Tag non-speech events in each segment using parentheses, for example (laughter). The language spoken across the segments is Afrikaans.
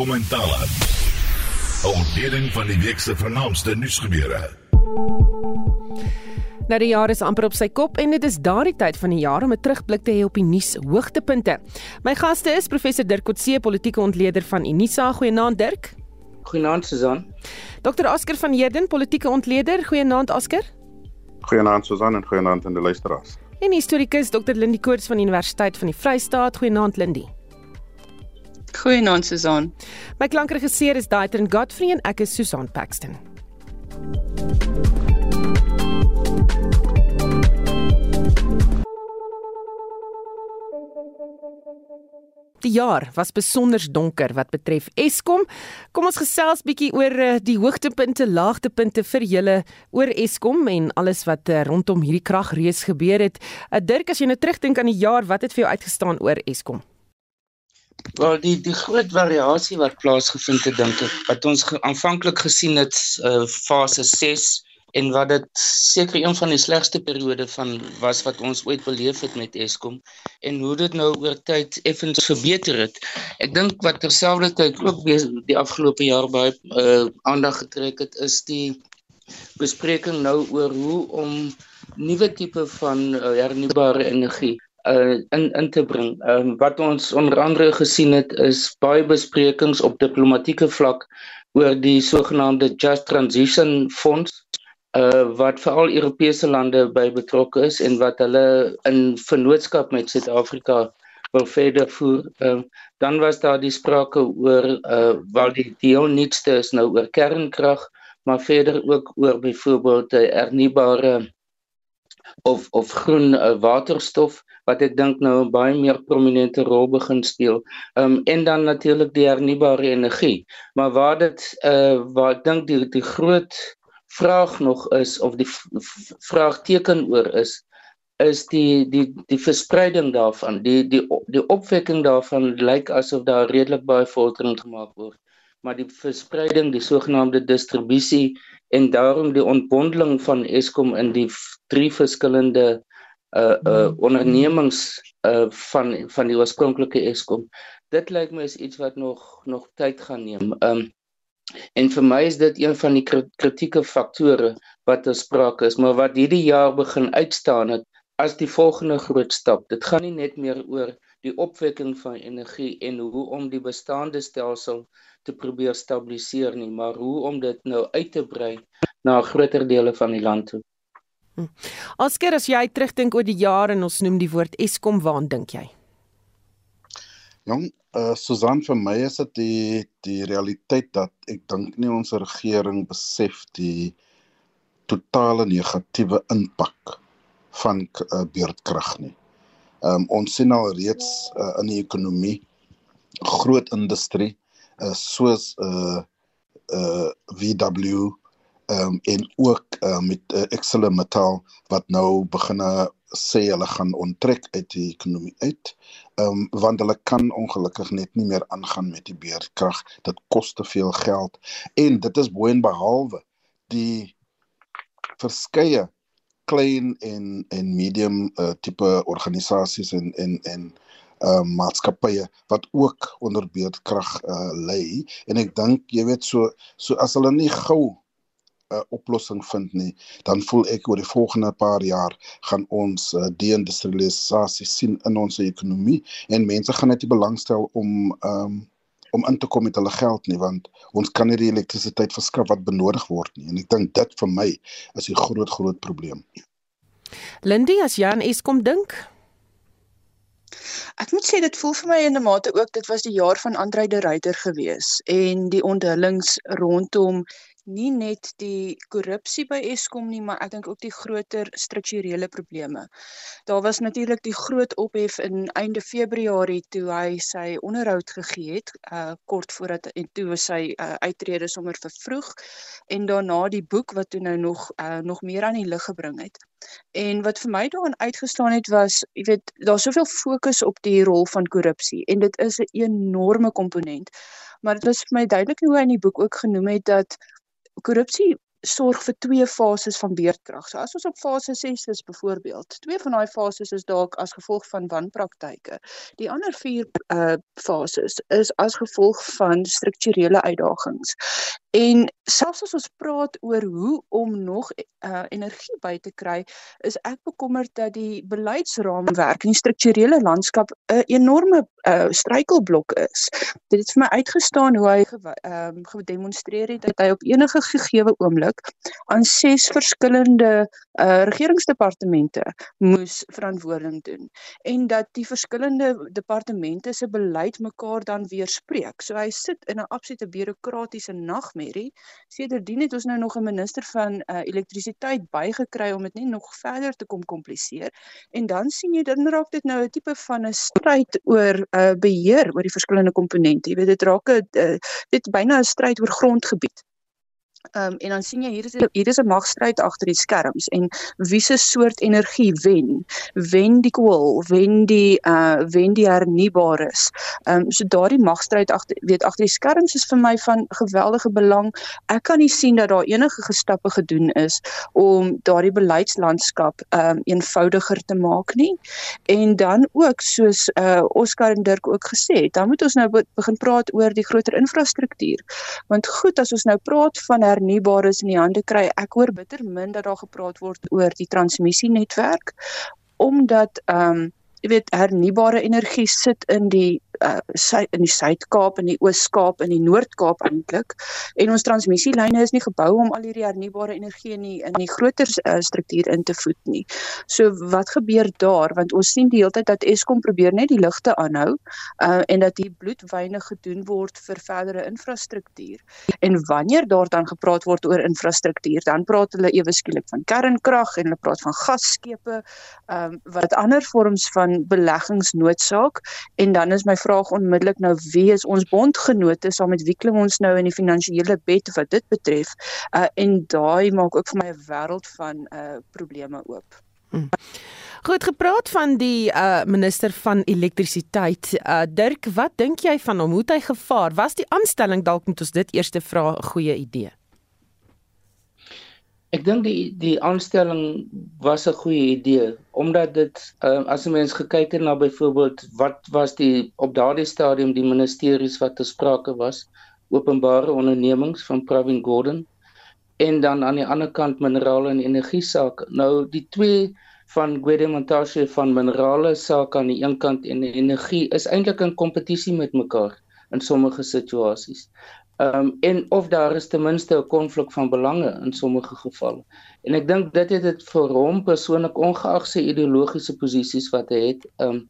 Kommentare. Ontleding van die week se vernaamste nuusgebeure. Nou die jaar is amper op sy kop en dit is daardie tyd van die jaar om 'n terugblik te hê op die nuus hoogtepunte. My gaste is professor Dirk Coetzee, politieke ontleder van Unisa. Goeienaand Dirk. Goeienaand Susan. Dr Oscar van Heerden, politieke ontleder. Goeienaand Oscar. Goeienaand Susan en goeienaand aan die luisteraars. En historikus Dr Lindie Koorts van Universiteit van die Vrystaat. Goeienaand Lindie. Goeienaand Susan. My klankregisseur is Daitrin Godfrey en ek is Susan Paxton. Die jaar was besonder donker wat betref Eskom. Kom ons gesels bietjie oor eh, die hoogtepunte, laagtepunte vir julle oor Eskom en alles wat eh, rondom hierdie kragrees gebeur het. Uh, Dirk, as jy nou terugdink aan die jaar, wat het vir jou uitgestaan oor Eskom? Wel die die groot variasie wat plaasgevind het dink ek wat ons aanvanklik gesien het uh, fase 6 en wat dit seker een van die slegste periode van was wat ons ooit beleef het met Eskom en hoe dit nou oor tyd effens verbeter het. Ek dink wat terselfdertyd ook die afgelope jaar baie uh, aandag getrek het is die bespreking nou oor hoe om nuwe tipe van uh, hernubare energie uh in in te bring. Ehm um, wat ons onder andere gesien het is baie besprekings op diplomatieke vlak oor die sogenaamde Just Transition Fonds uh wat veral Europese lande by betrokke is en wat hulle in vennootskap met Suid-Afrika wil verder voer. Ehm uh, dan was daar die sprake oor uh wel die deel nietste is nou oor kernkrag, maar verder ook oor byvoorbeeld uh, hernubare of of groen uh, waterstof wat ek dink nou 'n baie meer prominente rol begin speel. Ehm um, en dan natuurlik die hernubare energie. Maar waar dit uh waar ek dink die die groot vraag nog is of die vraagteken oor is is die die die verspreiding daarvan die die die opwekking daarvan lyk asof daar redelik baie vordering gemaak word maar die verspreiding die sogenaamde distribusie en daarom die ontbondeling van Eskom in die drie verskillende uh uh ondernemings uh van van die oorspronklike Eskom. Dit lyk my is iets wat nog nog tyd gaan neem. Um En vir my is dit een van die kritieke faktore wat ter sprake is, maar wat hierdie jaar begin uitstaan het as die volgende groot stap. Dit gaan nie net meer oor die opwekking van energie en hoe om die bestaande stelsel te probeer stabiliseer nie, maar hoe om dit nou uit te brei na groter dele van die land toe. Asker, hm. as jy terugdink oor die jare en ons noem die woord Eskom, waar dink jy? Jong, uh Susan vir my is dit die die realiteit dat ek dink nie ons regering besef die totale negatiewe impak van uh, beurtkrag nie. Um ons sien al reeds uh, in die ekonomie groot industrie uh, soos uh uh VW um en ook uh, met uh, Excel Metal wat nou begine sê hulle gaan onttrek uit die ekonomie uit. Ehm um, want hulle kan ongelukkig net nie meer aangaan met die beerkrag. Dit kos te veel geld en dit is boonbehalwe die verskeie klein en en medium uh, tipe organisasies en en en uh maatskappye wat ook onder beerdkrag uh lê. En ek dink jy weet so so as hulle nie gou 'n uh, oplossing vind nie, dan voel ek oor die volgende paar jaar gaan ons uh, deindustrialisasie sien in ons ekonomie en mense gaan net nie belangstel om um, om in te kom met hulle geld nie want ons kan nie die elektrisiteit verskaf wat benodig word nie. En ek dink dit vir my is 'n groot groot probleem. Lindy, as jy aan Eskom dink, Ek moet sê dit voel vir my in 'n mate ook dit was die jaar van Andre de Ruyter gewees en die onthullings rondom nie net die korrupsie by Eskom nie, maar ek dink ook die groter strukturele probleme. Daar was natuurlik die groot ophef in einde Februarie toe hy sy onderhoud gegee het, uh kort voordat en toe sy uh, uittrede sommer vervroeg en daarna die boek wat toe nou nog uh nog meer aan die lig gebring het. En wat vir my daarin uitgestaan het was, jy weet, daar's soveel fokus op die rol van korrupsie en dit is 'n enorme komponent. Maar dit was vir my duidelik hoe hy in die boek ook genoem het dat korrupsie sorg vir twee fases van beerdkrag. So as ons op fase 6 is byvoorbeeld, twee van daai fases is dalk as gevolg van wanpraktyke. Die ander vier uh fases is as gevolg van strukturele uitdagings. En selfs as ons praat oor hoe om nog uh energie by te kry, is ek bekommerd dat die beleidsraamwerk en die strukturele landskap 'n enorme uh struikelblok is. Dit het vir my uitgestaan hoe hy ehm um, gedemonstreer het dat hy op enige gegeewe oomblik aan ses verskillende uh regeringsdepartemente moes verantwoording doen en dat die verskillende departemente se beleid mekaar dan weerspreek. So hy sit in 'n absolute bureaukratiese nagmerrie Mary. Sedertdien het ons nou nog 'n minister van uh, elektrisiteit bygekry om dit nie nog verder te kom kompliseer. En dan sien jy dan raak dit nou 'n tipe van 'n stryd oor uh, beheer oor die verskillende komponente. Jy weet dit raak 'n uh, dit byna 'n stryd oor grondgebied. Ehm um, en dan sien jy hier is hier is 'n magstryd agter die skerms en wie se soort energie wen? Wen die kool, wen die uh wen die hernubares. Ehm um, so daardie magstryd agter weet agter die skerms is vir my van geweldige belang. Ek kan nie sien dat daar enige gestappe gedoen is om daardie beleidslandskap ehm um, eenvoudiger te maak nie. En dan ook soos uh Oscar en Dirk ook gesê het, dan moet ons nou begin praat oor die groter infrastruktuur. Want goed as ons nou praat van hernubares in die hande kry. Ek hoor bitter min dat daar gepraat word oor die transmissienetwerk omdat ehm um, jy weet hernubare energie sit in die uh sy in die Suid-Kaap en die Oos-Kaap en die Noord-Kaap eintlik. En ons transmissielyne is nie gebou om al hierdie hernubare energie in die in die groter uh, struktuur in te voed nie. So wat gebeur daar? Want ons sien die hele tyd dat Eskom probeer net die ligte aanhou uh en dat hier bloedwyne gedoen word vir verdere infrastruktuur. En wanneer daar dan gepraat word oor infrastruktuur, dan praat hulle ewe skielik van kernkrag en hulle praat van gasskepe, um wat ander vorms van beleggings noodsaak en dan is my vraag onmiddellik nou wie is ons bondgenote saam met wie klim ons nou in die finansiële bed wat dit betref uh, en daai maak ook vir my 'n wêreld van uh, probleme oop. Hmm. Goed gepraat van die uh, minister van elektrisiteit uh, Dirk wat dink jy van hom hoe het hy gevaar was die aanstelling dalk moet ons dit eers vra 'n goeie idee Ek dink die die aanstelling was 'n goeie idee omdat dit uh, as 'n mens gekyk het na byvoorbeeld wat was die op daardie stadium die ministeries wat te sprake was openbare ondernemings van Pravin Gordhan en dan aan die ander kant minerale en energie sake. Nou die twee van Gwede Montashe van minerale sake aan die een kant en energie is eintlik in kompetisie met mekaar in sommige situasies. Ehm um, en of daar is ten minste 'n konflik van belange in sommige gevalle. En ek dink dit het dit vir hom persoonlik ongeag sy ideologiese posisies wat hy het, ehm um,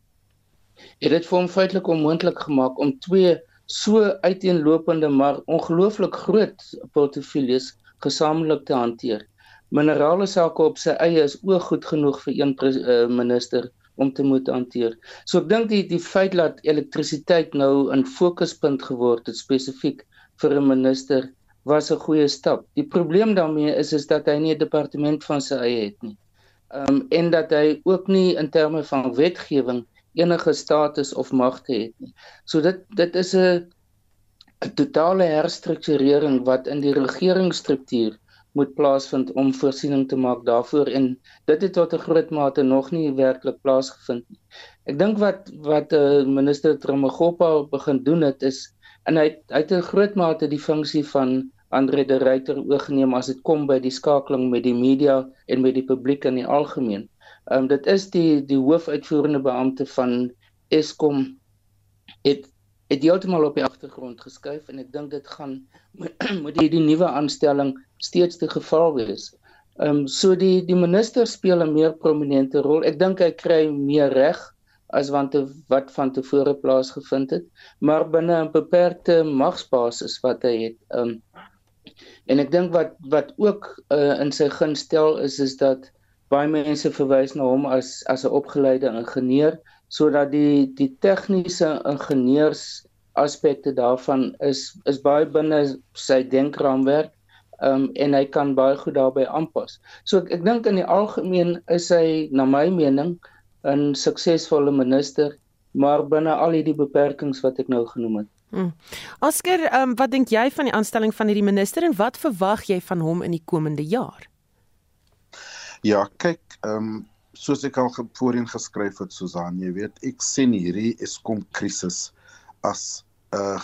het dit vir hom feitelik onmoontlik gemaak om twee so uiteenlopende maar ongelooflik groot portefeuilles gesamentlik te hanteer. Minerale sake op sy eie is ook goed genoeg vir een uh, minister om te moet hanteer. So ek dink die die feit dat elektrisiteit nou 'n fokuspunt geword het spesifiek vir 'n minister was 'n goeie stap. Die probleem daarmee is is dat hy nie 'n departement van sy eie het nie. Ehm um, en dat hy ook nie in terme van wetgewing enige status of magte het nie. So dit dit is 'n 'n totale herstrukturering wat in die regeringsstruktuur moet plaasvind om voorsiening te maak daarvoor en dit het tot 'n groot mate nog nie werklik plaasgevind nie. Ek dink wat wat uh, minister Tramagopa begin doen het is en hy hy het 'n groot mate die funksie van Andre de Ruyter oorgeneem as dit kom by die skakeling met die media en met die publiek in die algemeen. Ehm um, dit is die die hoofuitvoerende beampte van Eskom het het heeltemal op die agtergrond geskuif en ek dink dit gaan (clears throat) moet die, die nuwe aanstelling steeds die geval wees. Ehm um, so die die minister speel 'n meer prominente rol. Ek dink hy kry meer reg as wat wat van tevore plaasgevind het, maar binne 'n beperkte magsbasis wat hy het. Um en ek dink wat wat ook uh, in sy gun stel is is dat baie mense verwys na hom as as 'n opgeleide ingenieur sodat die die tegniese ingenieurs aspekte daarvan is is baie binne sy denkraamwerk um en hy kan baie goed daarbey aanpas. So ek, ek dink in die algemeen is hy na my mening 'n suksesvolle minister, maar binne al hierdie beperkings wat ek nou genoem het. Hmm. Oscar, um, wat dink jy van die aanstelling van hierdie minister en wat verwag jy van hom in die komende jaar? Ja, kyk, ehm um, soos ek al voorheen geskryf het Susan, jy weet, ek sien hierdie Eskom krisis as 'n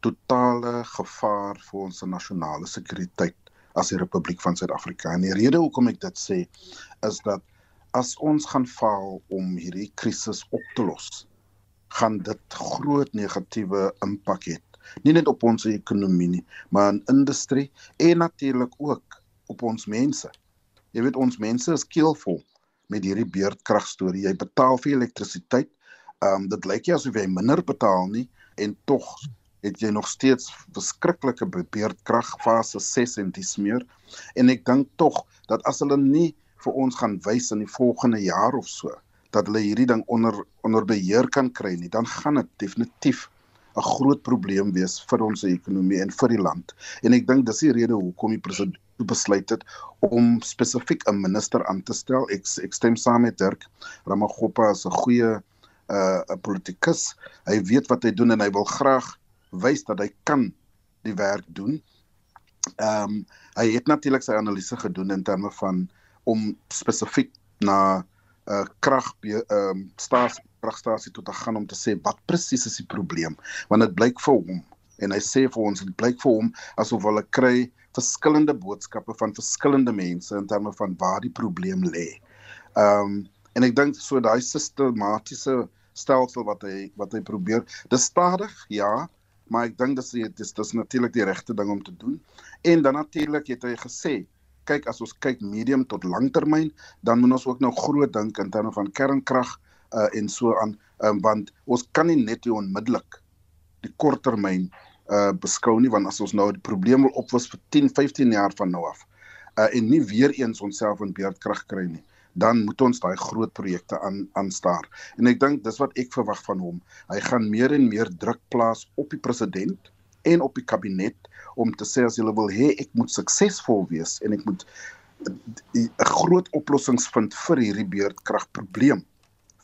totale gevaar vir ons nasionale sekuriteit as die Republiek van Suid-Afrika. En die rede hoekom ek dit sê is dat as ons gaan faal om hierdie krisis op te los, gaan dit groot negatiewe impak hê. Nie net op ons ekonomie nie, maar in industrie en natuurlik ook op ons mense. Jy weet ons mense is keelvol met hierdie beurtkrag storie. Jy betaal vir elektrisiteit. Ehm um, dit lyk nie asof jy minder betaal nie en tog het jy nog steeds verskriklike beurtkrag fase 6 en dis meer. En ek dink tog dat as hulle nie vir ons gaan wys in die volgende jaar of so dat hulle hierdie ding onder onder beheer kan kry nie, dan gaan dit definitief 'n groot probleem wees vir ons ekonomie en vir die land. En ek dink dis die rede hoekom die president besluit het om spesifiek 'n minister aan te stel. Ek ek stem saam met Dirk Ramaphosa as 'n goeie 'n uh, politikus. Hy weet wat hy doen en hy wil graag wys dat hy kan die werk doen. Ehm um, hy het natuurlik sy analise gedoen in terme van om spesifiek na 'n uh, krag ehm um, staats kragstasie toe te gaan om te sê wat presies is die probleem want dit blyk vir hom en hy sê vir ons dit blyk vir hom asof hulle kry verskillende boodskappe van verskillende mense in terme van waar die probleem lê. Ehm um, en ek dink so daai sistematiese stelsel wat hy wat hy probeer, dis stadig, ja, maar ek dink dis dis dis natuurlik die regte ding om te doen. En dan natuurlik het hy gesê kyk as ons kyk medium tot langtermyn, dan moet ons ook nou groot dink in terme van kernkrag uh, en so aan, um, want ons kan nie net onmiddellik die korttermyn uh beskou nie want as ons nou die probleem wil oplos vir 10, 15 jaar van nou af uh en nie weer eens onsself in beerdkrag kry nie dan moet ons daai groot projekte aan aanstaar. En ek dink dis wat ek verwag van hom. Hy gaan meer en meer druk plaas op die president en op die kabinet om te sê as hulle wil hê ek moet suksesvol wees en ek moet 'n groot oplossings vind vir hierdie beurtkragprobleem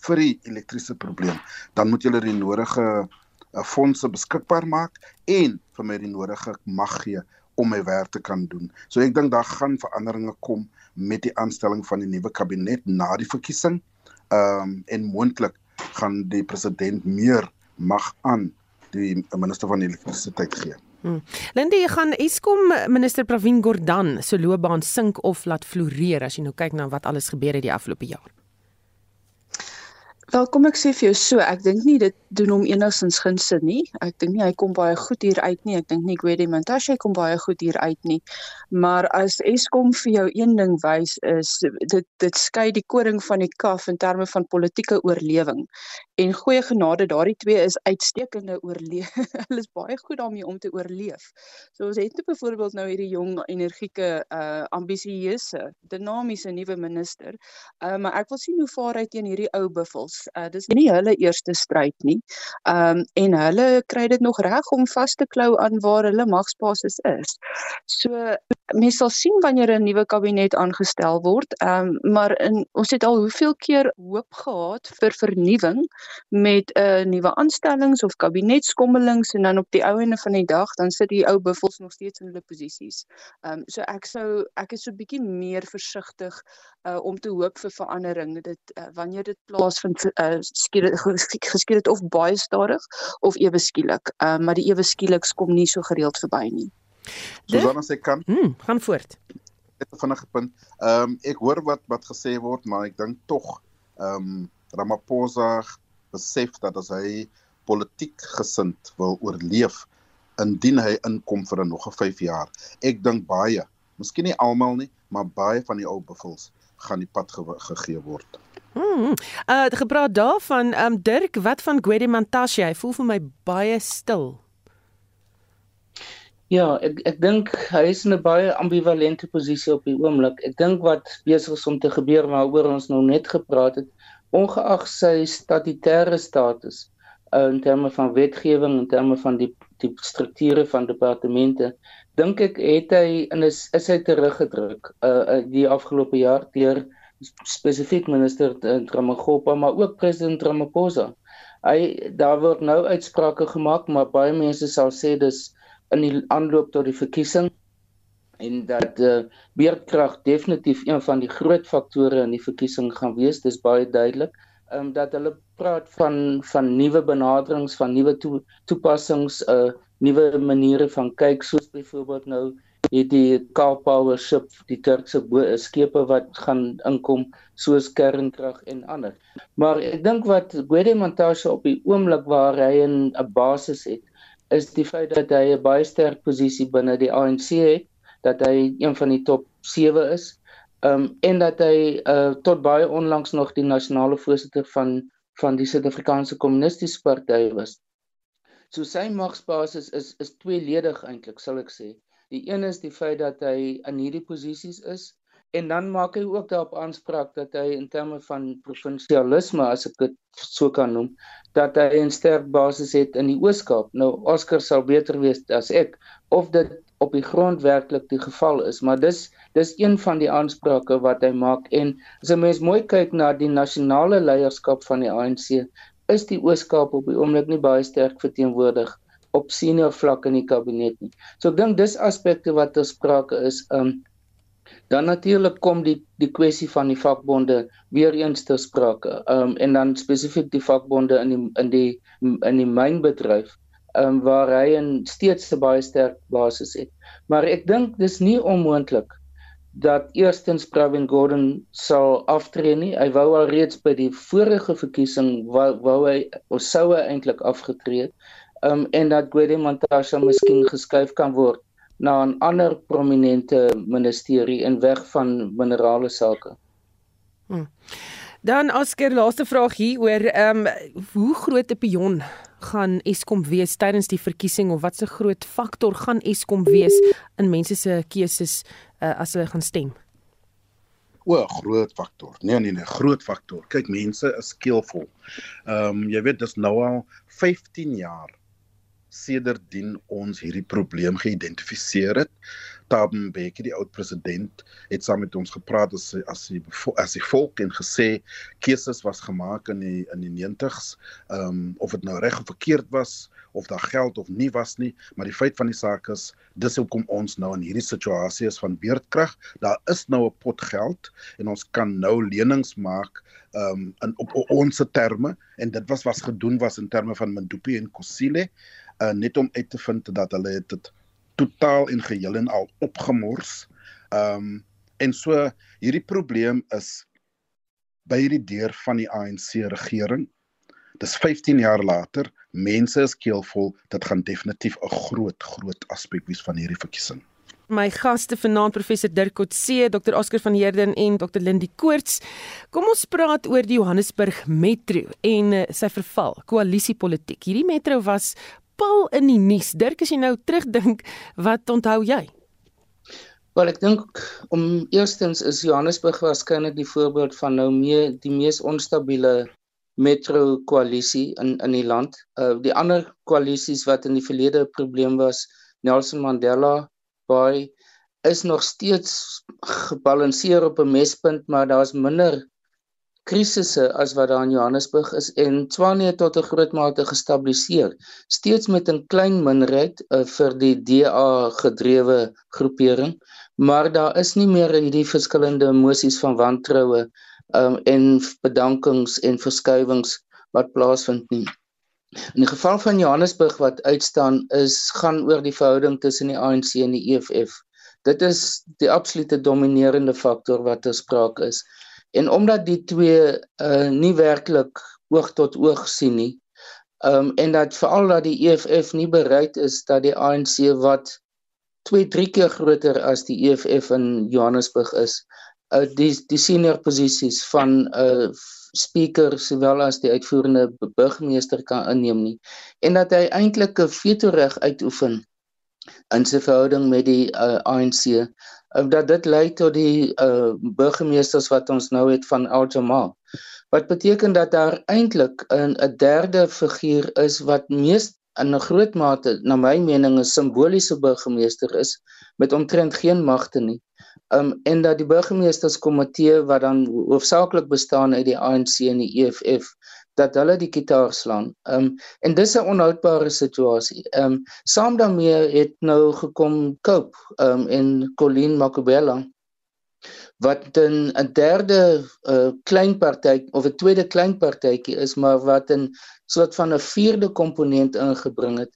vir die elektriese probleem dan moet julle die nodige uh, fondse beskikbaar maak en vir my die nodige mag gee om my werk te kan doen. So ek dink daar gaan veranderinge kom met die aanstelling van die nuwe kabinet na die verkiesing. Ehm um, en moontlik gaan die president meer mag aan die minister van elektrisiteit gee. Hmm. Lindy, gaan Eskom minister Pravin Gordhan se loopbaan sink of laat floreer as jy nou kyk na wat alles gebeur het die afgelope jaar? Wel kom ek sê vir jou so, ek dink nie dit doen hom enigstens gunste nie. Ek dink nie hy kom baie goed hier uit nie. Ek dink nie Gwede Mantashe kom baie goed hier uit nie. Maar as Eskom vir jou een ding wys is dit dit skei die koring van die kaf in terme van politieke oorlewing. En goeie genade, daardie twee is uitstekende oorleef. (laughs) Hulle is baie goed daarmee om te oorleef. So ons het net byvoorbeeld nou hierdie jong energieke uh ambisieuse, dinamiese nuwe minister. Uh maar ek wil sien hoe vaar hy teen hierdie ou buffels uh, dis nie hulle eerste stryd nie. Um, en hulle kry dit nog reg om vas te klou aan waar hulle magsbasis is. So mens sal sien wanneer 'n nuwe kabinet aangestel word. Ehm um, maar in ons het al hoeveel keer hoop gehad vir vernuwing met 'n uh, nuwe aanstellings of kabinetskommelings en dan op die ou ende van die dag dan sit die ou buffels nog steeds in hulle posisies. Ehm um, so ek sou ek is so bietjie meer versigtig uh, om te hoop vir verandering. Dit uh, wanneer dit plaasvind uh, geskied het of baie stadig of ewe skielik. Ehm uh, maar die ewe skieliks kom nie so gereeld verby nie. Susan as ek kan. Hmm, gaan voort. Net 'n vinnige punt. Ehm um, ek hoor wat wat gesê word, maar ek dink tog ehm um, Ramaphosa besef dat as hy politiek gesind wil oorleef indien hy inkom vir 'n nog 'n 5 jaar. Ek dink baie, miskien nie almal nie, maar baie van die ou buffels gaan die pad ge gegee word. Hmm. Uh gepraat daarvan, ehm um, Dirk, wat van Gwede Mantashe? Hy voel vir my baie stil. Ja, ek ek dink hy is in 'n baie ambivalente posisie op die oomblik. Ek dink wat besig is om te gebeur waaroor ons nou net gepraat het, ongeag sy statutêre status uh, in terme van wetgewing en terme van die die strukture van departemente, dink ek het hy in is is hy teruggedruk uh die afgelope jaar deur spesifiek minister Ramaphosa, maar ook president Ramaphosa. Hy daar word nou uitsprake gemaak, maar baie mense sal sê dis in die aanloop tot die verkiesing en dat uh, beerdkrag definitief een van die groot faktore in die verkiesing gaan wees. Dis baie duidelik. Ehm um, dat hulle praat van van nuwe benaderings, van nuwe to, toepassings, uh nuwe maniere van kyk soos byvoorbeeld nou het die Cape Power ship die Turkse skepe wat gaan inkom soos kernkrag en ander. Maar ek dink wat Gwede Montashe op die oomblik waar hy 'n basis het, is die feit dat hy 'n baie sterk posisie binne die ANC het, dat hy een van die top 7 is. Um en dat hy uh tot baie onlangs nog die nasionale voorsitter van van die Suid-Afrikaanse Kommunistiese Party was. So sy magsbasis is is tweeledig eintlik sal ek sê. Die een is die feit dat hy in hierdie posisies is en dan maak hy ook daarop aanspraak dat hy in terme van provinsialisme as ek dit so kan noem dat hy 'n sterk basis het in die Oos-Kaap. Nou Oscar sal beter weet as ek of dit op die grond werklik die geval is, maar dis dis een van die aansprake wat hy maak en as 'n mens mooi kyk na die nasionale leierskap van die ANC, is die Oos-Kaap op die oomblik nie baie sterk verteenwoordig op senior vlak in die kabinet nie. So ek dink dis aspekte wat ter sprake is. Um dan natuurlik kom die die kwessie van die vakbonde weer eens ter sprake. Um en dan spesifiek die vakbonde in die in die in die mynbedryf um waar hy 'n steeds 'n baie sterk basis het. Maar ek dink dis nie onmoontlik dat eerstens Pravin Gordhan sal aftree nie. Hy wou al reeds by die vorige verkiesing wou, wou hy of sou hy eintlik afgetree het. Um en dat Gwede Mantashe miskien geskuif kan word na 'n ander prominente ministerie in weg van minerale sake. Hmm. Dan Oscar laaste vraag hier oor ehm um, hoe groot 'n pion gaan Eskom wees tydens die verkiesing of watse groot faktor gaan Eskom wees in mense se keuses uh, as hulle gaan stem? O, groot faktor. Nee nee nee, groot faktor. Kyk, mense is skeelvol. Ehm um, jy weet dis nou al 15 jaar sedertdien ons hierdie probleem geïdentifiseer het. Thabo Mbeki, die oud president, het saam met ons gepraat as as die as die volk en gesê keuses was gemaak in die in die 90s, ehm um, of dit nou reg of verkeerd was of daar geld of nie was nie, maar die feit van die saak is dis hoekom ons nou in hierdie situasie is van beerdkrag. Daar is nou 'n pot geld en ons kan nou lenings maak ehm um, in op, op ons terme en dit was was gedoen was in terme van Mandupi en Kusile uh, net om uit te vind dat hulle dit totaal en geheel en al opgemors. Ehm um, en so hierdie probleem is by hierdie deur van die ANC regering. Dis 15 jaar later, mense is keelvol, dit gaan definitief 'n groot groot aspek wees van hierdie verkiesing. My gaste vanaand professor Dirk Coetzee, Dr Oscar van Heerden en Dr Lindie Koorts. Kom ons praat oor die Johannesburg Metro en uh, sy verval, koalisiepolitiek. Hierdie metro was pal in die nuus. Dirk, as jy nou terugdink, wat onthou jy? Wel, ek dink om eerstens is Johannesburg waarskynlik die voorbeeld van nou meer die mees onstabiele metro koalisie in in die land. Uh die ander koalisies wat in die verlede 'n probleem was, Nelson Mandela Bay is nog steeds gebalanseer op 'n mespunt, maar daar's minder krisisse as wat daar in Johannesburg is en Tshwane tot 'n groot mate gestabiliseer steeds met 'n klein minderheid uh, vir die DA gedrewe groepering maar daar is nie meer hierdie verskillende emosies van wantroue um, en bedankings en verskuiwings wat plaasvind nie. In die geval van Johannesburg wat uitstaan is gaan oor die verhouding tussen die ANC en die EFF dit is die absolute dominerende faktor wat ter sprake is En omdat die twee uh nie werklik oog tot oog sien nie, um en dat veral dat die EFF nie bereid is dat die ANC wat 2 3 keer groter as die EFF in Johannesburg is, uh die die senior posisies van uh, speaker sowel as die uitvoerende burgemeester kan inneem nie. En dat hy eintlik 'n veto reg uitoefen in sy verhouding met die uh, ANC dat dit lei tot die uh, burgemeesters wat ons nou het van Aljamal. Wat beteken dat daar eintlik 'n 'n derde figuur is wat mees in 'n groot mate na my mening 'n simboliese burgemeester is met omtrent geen magte nie. Um en dat die burgemeesterskomitee wat dan hoofsaaklik bestaan uit die ANC en die EFF dat hulle die kitaar slaan. Ehm um, en dis 'n onhoudbare situasie. Ehm um, saam daarmee het nou gekom Cope ehm um, en Colleen Macubella wat 'n 'n derde uh, klein party of 'n tweede klein partytjie is maar wat 'n soort van 'n vierde komponent ingebring het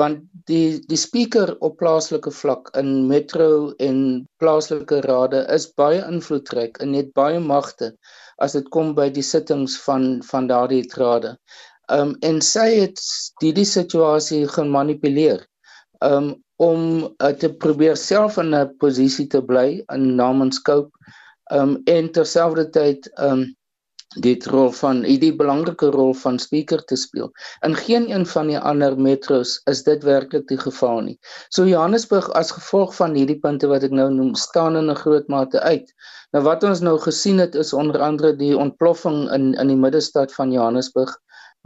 want die die speaker op plaaslike vlak in metro en plaaslike rade is baie invloedryk en het baie magte as dit kom by die sittings van van daardie rade. Um en sy het die die situasie gemanipuleer um om uh, te probeer self in 'n posisie te bly in namens Cope um en terselfdertyd um dit rol van die belangrike rol van speaker te speel. In geen een van die ander metros is dit werklik die geval nie. So Johannesburg as gevolg van hierdie punte wat ek nou noem, staan in 'n groot mate uit. Nou wat ons nou gesien het is onder andere die ontploffing in in die middestad van Johannesburg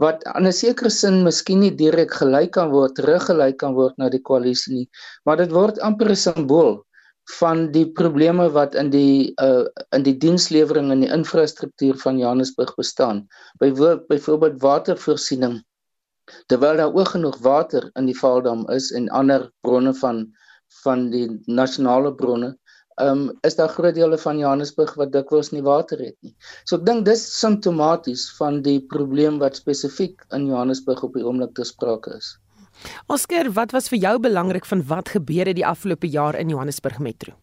wat aan 'n sekere sin miskien nie direk gelyk kan word, teruggelyk kan word na die koalisie nie, maar dit word amper 'n simbool van die probleme wat in die uh in die dienslewering en die infrastruktuur van Johannesburg bestaan. Byvoorbeeld watervoorsiening. Terwyl daar ook genoeg water in die Vaaldam is en ander bronne van van die nasionale bronne, um is daar groot dele van Johannesburg wat dikwels nie water het nie. So ek dink dis simptomaties van die probleem wat spesifiek in Johannesburg op die oomblik te sprake is. Oscar, wat was vir jou belangrik van wat gebeur het die afgelope jaar in Johannesburg Metro?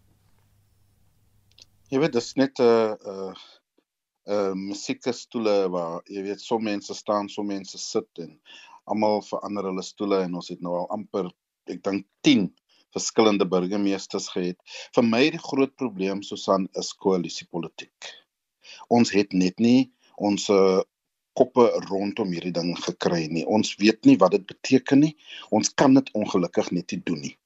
Jy weet, dis net 'n uh, 'n uh, 'n uh, musiekstoele waar jy weet so mense staan, so mense sit en almal verander hulle stoele en ons het nou al amper ek dink 10 verskillende burgemeesters gehad. Vir my die groot probleem Susan is koalisiepolitiek. Ons het net nie ons koppe rondom hierdie ding gekry nie. Ons weet nie wat dit beteken nie. Ons kan dit ongelukkig net nie doen nie.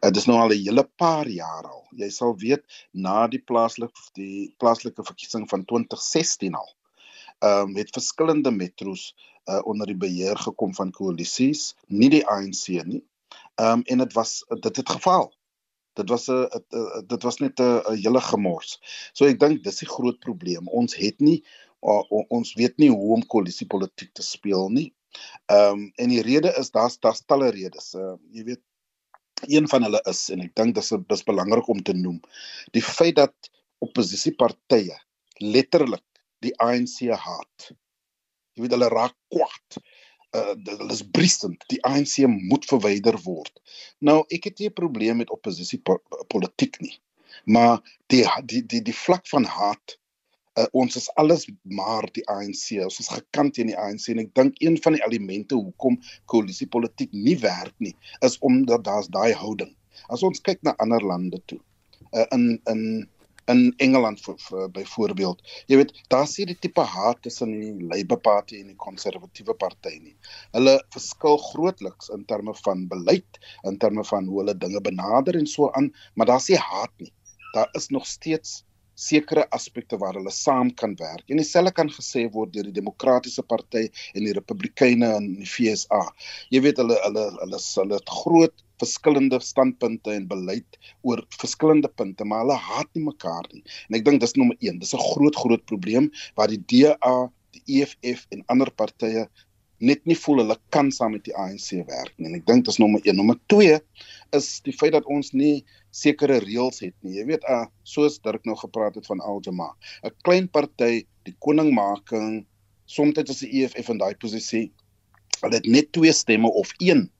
Uh, dit is nou al 'n hele paar jaar al. Jy sal weet na die plaaslike die plaaslike verkiesing van 2016 al. Ehm um, het verskillende metros uh, onder die beheer gekom van koalisies, nie die ANC nie. Ehm um, en dit was dit het geval. Dit was 'n dit was net 'n hele gemors. So ek dink dis die groot probleem. Ons het nie ons weet nie hoe om koalisiepolitiek te speel nie. Ehm um, en die rede is daar's daar's talle redes. Uh, jy weet een van hulle is en ek dink dis dis belangrik om te noem. Die feit dat oppositiepartye letterlik die ANC haat. Jy weet hulle raak kwaad. Uh, hulle is briesend. Die ANC moet verwyder word. Nou ek het nie 'n probleem met oppositiepolitiek nie. Maar die die die die vlak van haat uh, ons is alles maar die ANC. Ons is gekant teen die ANC en ek dink een van die elemente hoekom koalisiepolitiek nie werk nie, is omdat daar's daai houding. As ons kyk na ander lande toe, uh, in in in Engeland vir, vir byvoorbeeld, jy weet, daar sien die tipe haat tussen die Labour Party en die konservatiewe party nie. Hulle verskil grootliks in terme van beleid, in terme van hoe hulle dinge benader en so aan, maar daar's nie haat nie. Daar is nog steeds sekere aspekte waar hulle saam kan werk. En dieselfde kan gesê word deur die Demokratiese Party en die Republikeine in die FSA. Jy weet hulle hulle hulle hulle het groot verskillende standpunte en beleid oor verskillende punte, maar hulle haat nie mekaar nie. En ek dink dis nommer 1. Dis 'n groot groot probleem waar die DA, die EFF en ander partye net nie voel hulle kan saam met die ANC werk nie. En ek dink dis nommer 1. Nommer 2 is die feit dat ons nie sekere reëls het nie. Jy weet, uh, soos Dirk nou gepraat het van Aljama, 'n klein party, die koningmaking, soms is die EFF in daai posisie. Hulle het net twee stemme of een,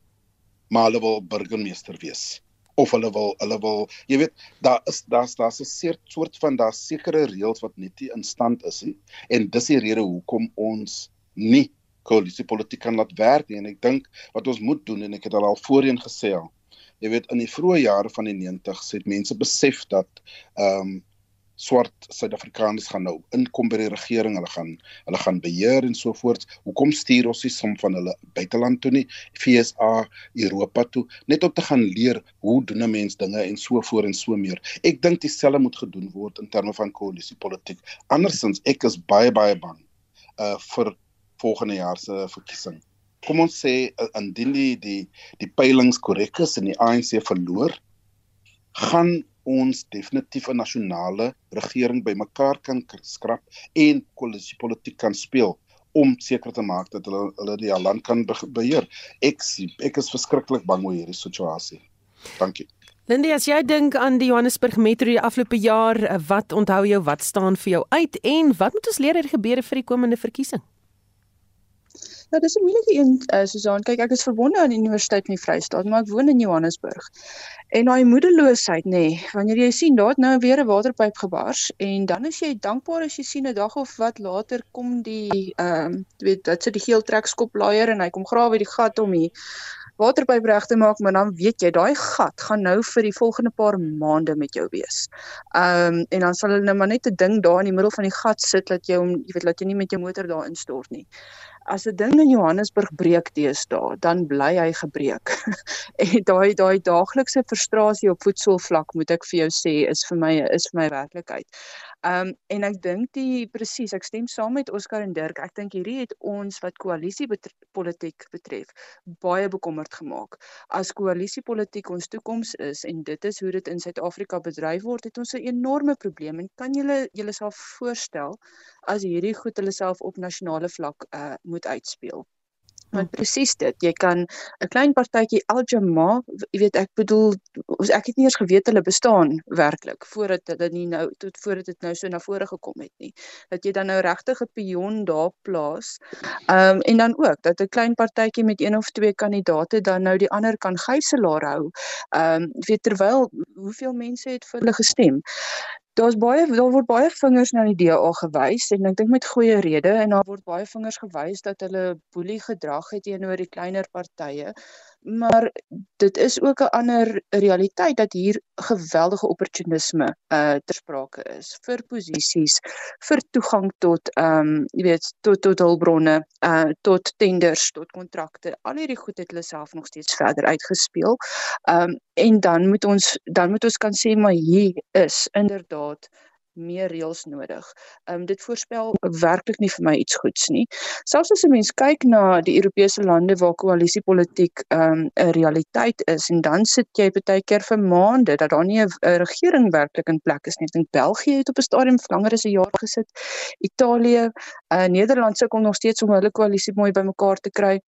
maar hulle wil burgemeester wees of hulle wil hulle wil jy weet daar is daar's daar's 'n soort van daar sekere reëls wat net nie in stand is nie en dis die rede hoekom ons nie koalisiepolitiek kan laat werk nie en ek dink wat ons moet doen en ek het al voorheen gesê al jy weet in die vroeë jare van die 90s het mense besef dat ehm um, swart Suid-Afrikaners gaan nou inkom by die regering, hulle gaan hulle gaan beheer en so voort. Hoekom stuur ons nie som van hulle buiteland toe nie, FSA, Europa toe, net om te gaan leer hoe doen 'n mens dinge en so voort en so meer. Ek dink dieselfde moet gedoen word in terme van koalisiepolitiek. Andersins ek is baie baie bang uh vir volgende jaar se verkiesing. Kom ons sê uh, indien die die die peilings korrek is en die ANC verloor, gaan ons definitief 'n nasionale regering bymekaar kan skrap en koalisiepolitiek kan speel om seker te maak dat hulle hulle die land kan beheer. Ek ek is verskriklik bang oor hierdie situasie. Dankie. Lindy, as jy dink aan die Johannesburg Metro die afgelope jaar, wat onthou jy, wat staan vir jou uit en wat moet ons leer die gebeure vir die komende verkiesing? Ja, dis 'n moeilike een, uh, Susan. Kyk, ek is verbonde aan die Universiteit van die Vrystaat, maar ek woon in Johannesburg. En daai moedeloosheid, nê, nee, wanneer jy sien daar het nou weer 'n waterpyp gebars en dan is jy dankbaar as jy sien 'n dag of wat later kom die ehm uh, weet wat sit die geel trekskop laaier en hy kom grawe die gat om hier waterpyp reg te maak, maar dan weet jy daai gat gaan nou vir die volgende paar maande met jou wees. Ehm um, en dan sal hulle nou maar net 'n ding daar in die middel van die gat sit dat jy hom jy weet dat jy nie met jou motor daar instort nie as 'n ding in Johannesburg breek deesdae, dan bly hy gebreek. (laughs) en daai daai daaglikse frustrasie op voetsoolvlak moet ek vir jou sê is vir my is vir my werklikheid. Um en ek dink die presies, ek stem saam met Oscar en Dirk. Ek dink hierdie het ons wat koalisie politiek betref baie bekommerd gemaak. As koalisiepolitiek ons toekoms is en dit is hoe dit in Suid-Afrika bedryf word, het ons 'n enorme probleem. En kan julle julle self voorstel as hierdie goed hulle self op nasionale vlak uh moet uitspeel? Want presies dit, jy kan 'n klein partytjie Aljama, jy weet ek bedoel ek het nie eens geweet hulle bestaan werklik voordat hulle nie nou tot voordat dit nou so na vore gekom het nie. Dat jy dan nou regtig 'n pion daar plaas. Ehm um, en dan ook dat 'n klein partytjie met een of twee kandidaate dan nou die ander kan gijslaar hou. Ehm um, weet terwyl hoeveel mense het vir hulle gestem daar's baie daar word baie vingers na die DA gewys en ek dink met goeie rede en daar word baie vingers gewys dat hulle boelie gedrag het teenoor die kleiner partye maar dit is ook 'n ander realiteit dat hier geweldige opportunisme uh ter sprake is vir posisies, vir toegang tot ehm um, jy weet tot tot hulpbronne, uh tot tenders, tot kontrakte. Al hierdie goed het hulle self nog steeds verder uitgespeel. Ehm um, en dan moet ons dan moet ons kan sê maar hier is inderdaad meer reëls nodig. Ehm um, dit voorspel werklik nie vir my iets goeds nie. Selfs as 'n mens kyk na die Europese lande waar koalisiepolitiek ehm um, 'n realiteit is en dan sit jy baie keer vir maande dat daar nie 'n regering werklik in plek is nie. Ek dink België het op 'n stadium langer as 'n jaar gesit. Italië, uh, Nederland sukkel nog steeds om hulle koalisie mooi bymekaar te kry.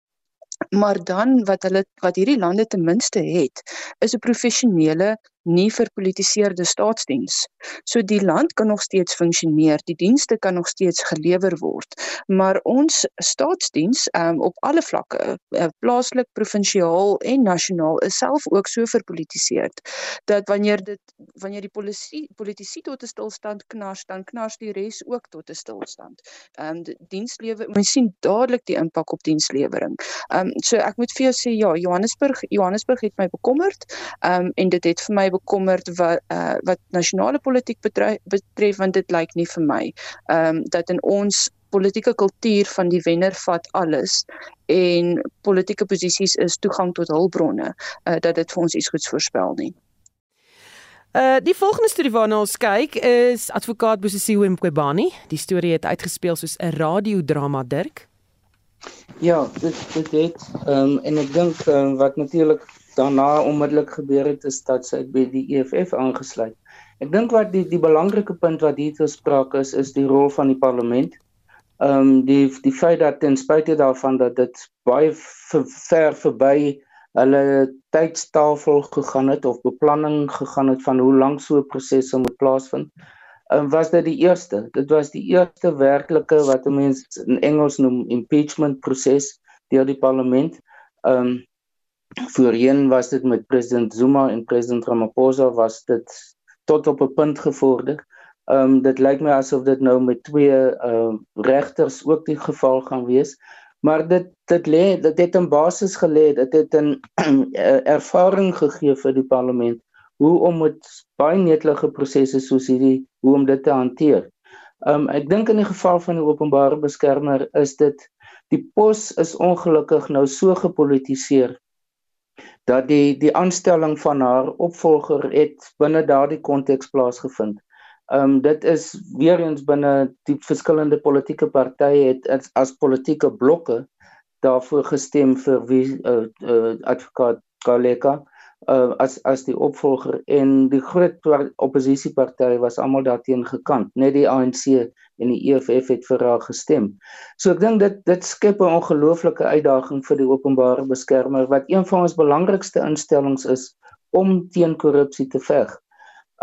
Maar dan wat hulle wat hierdie lande ten minste het, is 'n professionele nie verpolitiseerde staatsdiens. So die land kan nog steeds funksioneer, die dienste kan nog steeds gelewer word, maar ons staatsdiens um, op alle vlakke, uh, plaaslik, provinsiaal en nasionaal is self ook so verpolitiseerd dat wanneer dit wanneer die polisie politisie tot 'n stilstand knars, dan knars die res ook tot 'n stilstand. Ehm um, die dienslewe, mens sien dadelik die impak op dienslewering. Ehm um, so ek moet vir jou sê ja, Johannesburg Johannesburg het my bekommerd. Ehm um, en dit het vir my bekommerd wat uh, wat nasionale politiek betref, betref want dit lyk nie vir my ehm um, dat in ons politieke kultuur van die wenner vat alles en politieke posisies is toegang tot hulpbronne uh, dat dit vir ons iets goeds voorspel nie. Uh die volgende storie waarna ons kyk is advokaat Bosisiwe Mqobani. Die storie het uitgespeel soos 'n radiodrama Dirk. Ja, dit dit het ehm um, en ek dink um, wat natuurlik daarna onmiddellik gebeur het is dat sy by die EFF aangesluit. Ek dink wat die die belangrike punt wat hier te sprake is is die rol van die parlement. Ehm um, die die feit dat ten spyte daarvan dat dit baie ver verby hulle tydstafel gegaan het of beplanning gegaan het van hoe lank so 'n proses moet plaasvind, um, was dit die eerste. Dit was die eerste werklike wat mense in Engels noem impeachment proses deur die parlement. Ehm um, Voorheen was dit met president Zuma en president Ramaphosa was dit tot op 'n punt gevorder. Ehm um, dit lyk my asof dit nou met twee ehm uh, regters ook die geval gaan wees. Maar dit dit lê dit het 'n basis gelê, dit het 'n (clears throat) ervaring gegee vir die parlement hoe om met baie netelige prosesse soos hierdie hoe om dit te hanteer. Ehm um, ek dink in die geval van die openbare beskermer is dit die pos is ongelukkig nou so gepolitiseer dat die die aanstelling van haar opvolger het binne daardie konteks plaasgevind. Ehm um, dit is weer eens binne die verskillende politieke partye het as, as politieke blokke daarvoor gestem vir wie uh, uh, advokaat Kaleka uh as as die opvolger en die groot oppositiepartye was almal daarteen gekant net die ANC en die EFF het vir haar gestem. So ek dink dit dit skep 'n ongelooflike uitdaging vir die openbare beskermer wat een van ons belangrikste instellings is om teen korrupsie te veg.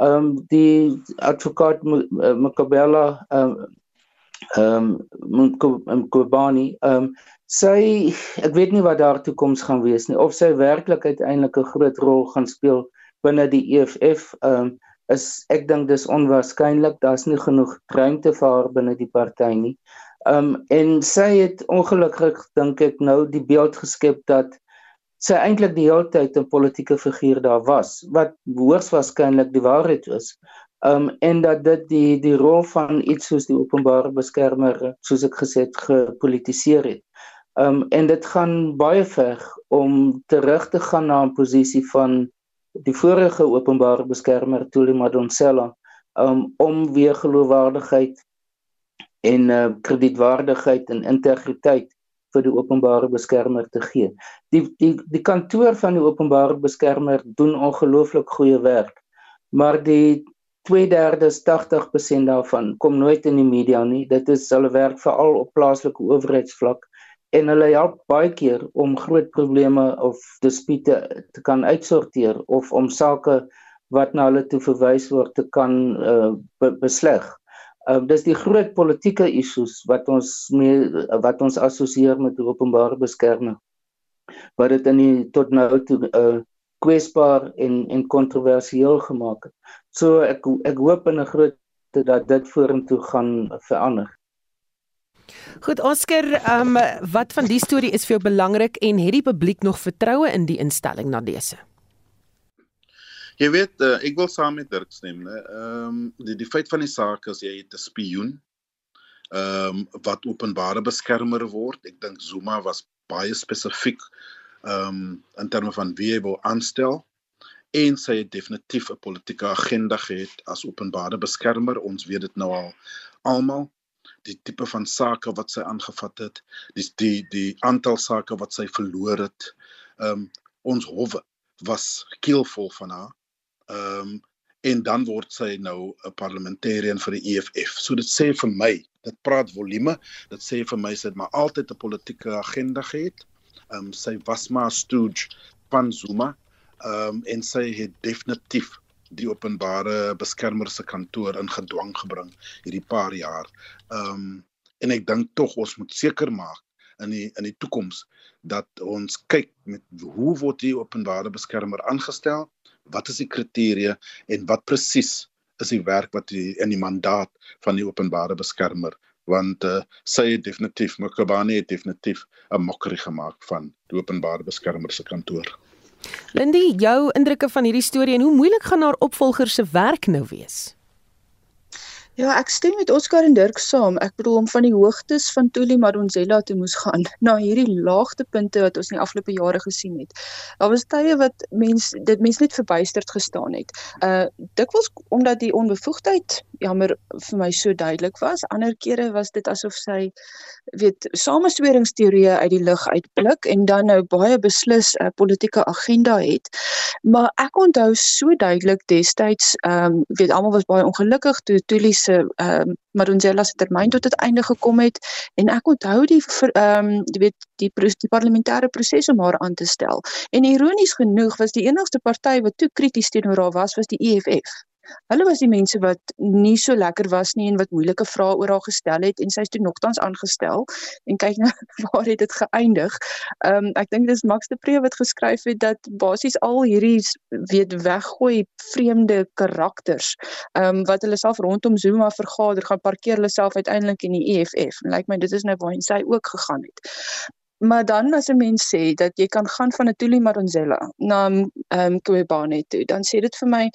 Ehm um, die advokaat Mkabela ehm um, ehm um, Mkobani ehm um, sy ek weet nie wat daar toekoms gaan wees nie of sy werklik uiteindelik 'n groot rol gaan speel binne die EFF um, is ek dink dis onwaarskynlik daar's nie genoeg ruimte vir haar binne die party nie. Um en sy het ongelukkig dink ek nou die beeld geskep dat sy eintlik die hele tyd 'n politieke figuur daar was wat hoogs waarskynlik die waarheid is. Um en dat dit die die rol van iets soos die openbare beskermer soos ek gesê het gepolitiseer het. Um en dit gaan baie ver om terug te gaan na 'n posisie van die vorige openbare beskermer Thuli Madonsela um om weer geloofwaardigheid en uh, kredietwaardigheid en integriteit vir die openbare beskermer te gee. Die die die kantoor van die openbare beskermer doen ongelooflik goeie werk. Maar die 2/3 80% daarvan kom nooit in die media nie. Dit is hulle werk veral op plaaslike owerheidsvlak en hulle help baie keer om groot probleme of dispute te kan uitsorteer of om sake wat na hulle toe verwys word te kan uh, be besleg. Uh, dis die groot politieke issues wat ons mee wat ons assosieer met openbare beskerming. Wat dit in die tot nou toe uh, kwesbaar en en kontroversieel gemaak het. So ek ek hoop in 'n groot dat dit vorentoe gaan verander. Goed Oscar, ehm um, wat van die storie is vir jou belangrik en het die publiek nog vertroue in die instelling na dese? Jy weet, uh, ek wil saam met Dirk stem, né? Ehm um, die die feit van die saak is jy het 'n spioen ehm um, wat openbare beskermer word. Ek dink Zuma was baie spesifiek ehm um, in terme van wie hy wou aanstel en sy het definitief 'n politieke agenda gehad as openbare beskermer. Ons weet dit nou al almal die tipe van sake wat sy aangevat het, die die die aantal sake wat sy verloor het. Ehm um, ons howe was keelvol van haar. Ehm um, en dan word sy nou 'n parlementariër vir die EFF. So dit sê vir my, dit praat volume, dit sê vir my sy het maar altyd 'n politieke agenda gehad. Ehm um, sy was maar stooge van Zuma. Ehm um, en sy het definitief die openbare beskermer se kantoor in gedwang gebring hierdie paar jaar. Ehm um, en ek dink tog ons moet seker maak in die in die toekoms dat ons kyk met hoe word die openbare beskermer aangestel? Wat is die kriteria en wat presies is die werk wat die in die mandaat van die openbare beskermer want uh, sy het definitief Mokabane het definitief 'n mokkery gemaak van die openbare beskermer se kantoor. Lindy, jou indrukke van hierdie storie en hoe moeilik gaan haar opvolger se werk nou wees? Ja, ek stem met Oscar en Dirk saam. Ek bedoel om van die hoogtes van Tuli Madonsela te moes gaan (laughs) na hierdie laagtepunte wat ons in die afgelope jare gesien het. Daar was tye wat mens dit mens net verbuisterd gestaan het. Uh dikwels omdat die onbevoegdheid jammer vir my so duidelik was. Ander kere was dit asof sy weet samesweringsteorieë uit die lug uitblik en dan nou baie beslis 'n uh, politieke agenda het. Maar ek onthou so duidelik destyds ehm um, weet almal was baie ongelukkig toe Tuli se ehm um, Marunzela se termyn tot het einde gekom het en ek onthou die ehm um, jy weet die die parlementêre proses om haar aan te stel. En ironies genoeg was die enigste party wat toe krities teenoor haar was was die EFF. Hulle was die mense wat nie so lekker was nie en wat moeilike vrae oor haar gestel het en sy is toe nogtans aangestel en kyk nou (laughs) waar het dit geëindig. Ehm um, ek dink dis Max de Pre wat geskryf het dat basies al hierdie weet weggooi vreemde karakters ehm um, wat hulle self rondom Zuma vergader gaan parkeer hulle self uiteindelik in die EFF. En lyk like my dit is nou waar hy ook gegaan het. Maar dan as 'n mens sê dat jy kan gaan van 'n Tuli Madonsela na ehm um, Kobane toe, dan sê dit vir my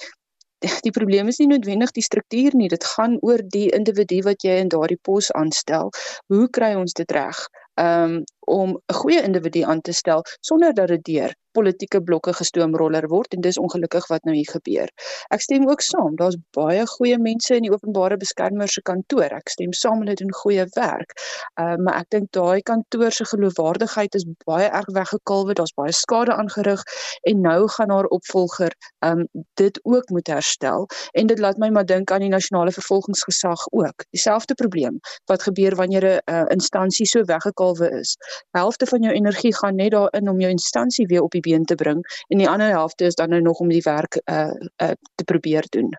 (laughs) die probleem is nie noodwendig die struktuur nie, dit gaan oor die individu wat jy in daardie pos aanstel. Hoe kry ons dit reg? Um om 'n goeie individu aan te stel sonder dat dit deur politieke blokke gestoomroller word en dis ongelukkig wat nou hier gebeur. Ek stem ook saam, daar's baie goeie mense in die openbare beskermer se kantoor. Ek stem saam hulle doen goeie werk. Uh, maar ek dink daai kantoor se geloofwaardigheid is baie erg weggekalwe. Daar's baie skade aangerig en nou gaan haar opvolger um dit ook moet herstel en dit laat my maar dink aan die nasionale vervolgingsgesag ook. Dieselfde probleem wat gebeur wanneer 'n uh, instansie so weggekalwe is. Helfte van jou energie gaan net daarin om jou instansie weer op die been te bring en die ander helfte is dan nou nog om die werk uh, uh te probeer doen.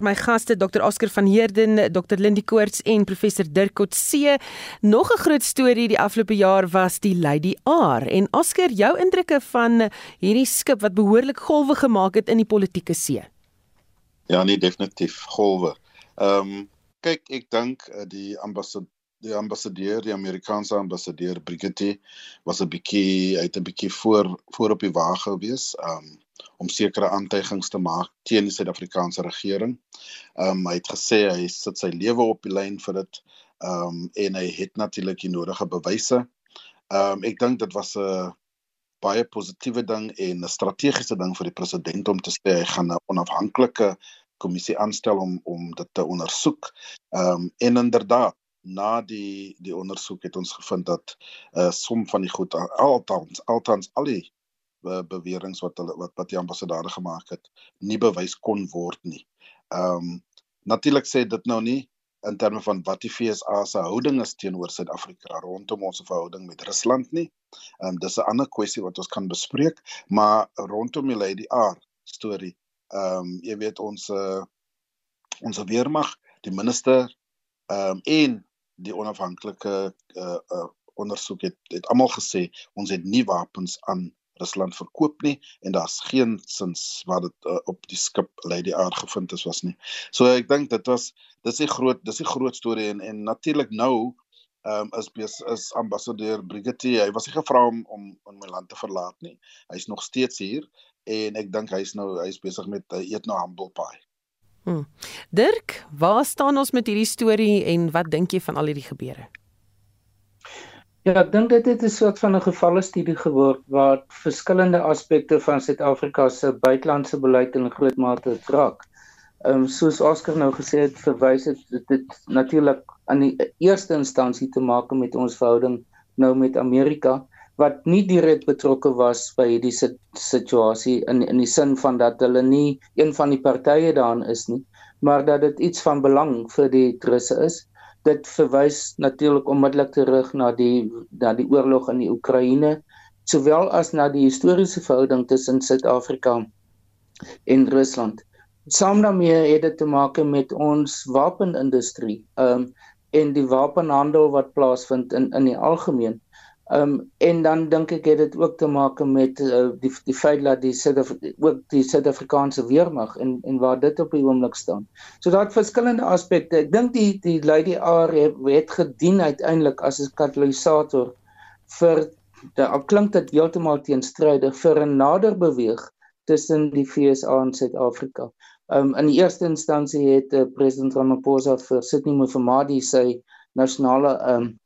My gaste Dr Oscar van Heerden, Dr Lindie Koorts en professor Dirk Kotse. Nog 'n groot storie die afgelope jaar was die Lady R en Oscar, jou indrukke van hierdie skip wat behoorlik golwe gemaak het in die politieke see. Ja, nee, definitief golwe. Ehm um, kyk, ek dink eh, die ambassadeur die ambassadeur, die Amerikaanse ambassadeur Brigitte was 'n bietjie uit 'n bietjie voor voor op die wa gewees, um om sekere aantuigings te maak teen die Suid-Afrikaanse regering. Um hy het gesê hy sit sy lewe op die lyn vir dit. Um en hy het natuurlik die nodige bewyse. Um ek dink dit was 'n baie positiewe ding en 'n strategiese ding vir die president om te sê hy gaan 'n onafhanklike kommissie aanstel om om dit te ondersoek. Um en inderdaad na die die ondersoek het ons gevind dat 'n uh, som van die goed altans altans al die uh, beweringe wat hulle wat wat die ambassadeur gemaak het nie bewys kon word nie. Ehm um, natuurlik sê dit nou nie in terme van wat die FSA se houding is teenoor Suid-Afrika rondom ons verhouding met Rusland nie. Ehm um, dis 'n ander kwessie wat ons kan bespreek, maar rondom die Lady R storie. Ehm um, jy weet ons uh, ons weermag, die minister ehm um, en die onafhanklike uh, uh, ondersoek het het almal gesê ons het nie wapens aan Rusland verkoop nie en daar's geen sins wat dit uh, op die skip Lady R gevind is was nie. So ek dink dit was dis 'n groot dis 'n groot storie en en natuurlik nou ehm um, is bes, is ambassadeur Brigitte hy was nie gevra om om om my land te verlaat nie. Hy's nog steeds hier en ek dink hy's nou hy's besig met uh, eet nou humble pie. Hmm. Dirk, waar staan ons met hierdie storie en wat dink jy van al hierdie gebeure? Ja, ek dink dit het 'n soort van 'n gevalle studie geword waar verskillende aspekte van Suid-Afrika se buitelandse beleid in groot mate raak. Ehm um, soos Oscar nou gesê het, verwys dit dit, dit natuurlik aan die eerste instansie te maak met ons verhouding nou met Amerika wat nie direk betrokke was by hierdie situasie in in die sin van dat hulle nie een van die partye daarin is nie, maar dat dit iets van belang vir die Russe is. Dit verwys natuurlik onmiddellik terug na die na die oorlog in die Oekraïne, sowel as na die historiese verhouding tussen Suid-Afrika en Rusland. Saam daarmee het dit te maak met ons wapenindustrie, ehm um, en die wapenhandel wat plaasvind in in die algemeen. Ehm um, en dan dink ek het dit ook te maak met uh, die die feit dat die Suid ook die Suid-Afrikaanse weermag en en waar dit op die oomblik staan. So daar't verskillende aspekte. Ek dink die die Lady R het, het gedien uiteindelik as 'n katalisator vir al klink dit heeltemal teenstrydig vir 'n nader beweeg tussen die FSA en Suid-Afrika. Ehm um, in die eerste instansie het uh, president Ramaphosa vir Sydney Mufamadi sy nasionale ehm um,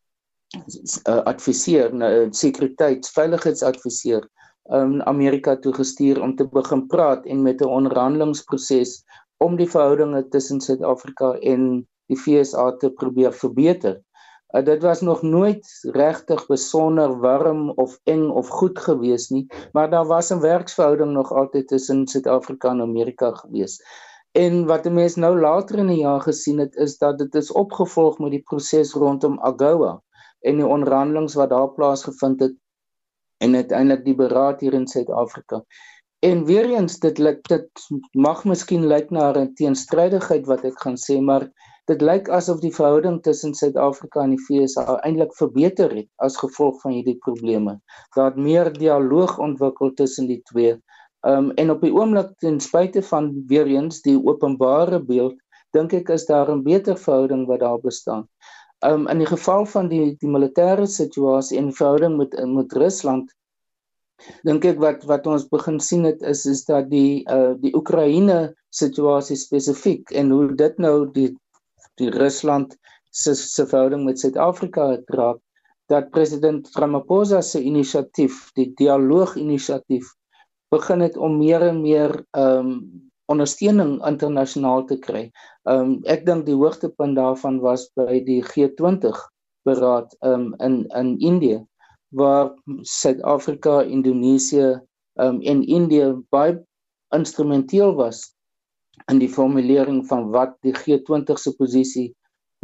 uh, adviseur, 'n uh, sekuriteits veiligheidsadviseur in um, Amerika toe gestuur om te begin praat en met 'n onderhandelingsproses om die verhoudinge tussen Suid-Afrika en die FSA te probeer verbeter. Uh, dit was nog nooit regtig besonder warm of eng of goed gewees nie, maar daar was 'n werksverhouding nog altyd tussen Suid-Afrika en Amerika gewees. En wat mense nou later in die jaar gesien het is dat dit is opgevolg met die proses rondom AGOA en die onderhandelinge wat daar plaasgevind het en uiteindelik die beraad hier in Suid-Afrika. En weer eens dit dit mag miskien lyk na 'n teenstrydigheid wat ek gaan sê, maar dit lyk asof die verhouding tussen Suid-Afrika en die FSA eintlik verbeter het as gevolg van hierdie probleme. Daar het meer dialoog ontwikkel tussen die twee. Um en op die oomblik ten spyte van weer eens die openbare beeld, dink ek is daar 'n beter verhouding wat daar bestaan um, in die geval van die die militêre situasie en verhouding met met Rusland dink ek wat wat ons begin sien het is is dat die uh, die Oekraïne situasie spesifiek en hoe dit nou die die Rusland se se verhouding met Suid-Afrika draak dat president Ramaphosa se inisiatief die dialoog inisiatief begin het om meer en meer ehm um, ondersteuning internasionaal te kry. Ehm um, ek dink die hoogtepunt daarvan was by die G20 beraad um, in in Indië waar Suid-Afrika, Indonesië um, en Indië baie instrumenteel was in die formulering van wat die G20 se posisie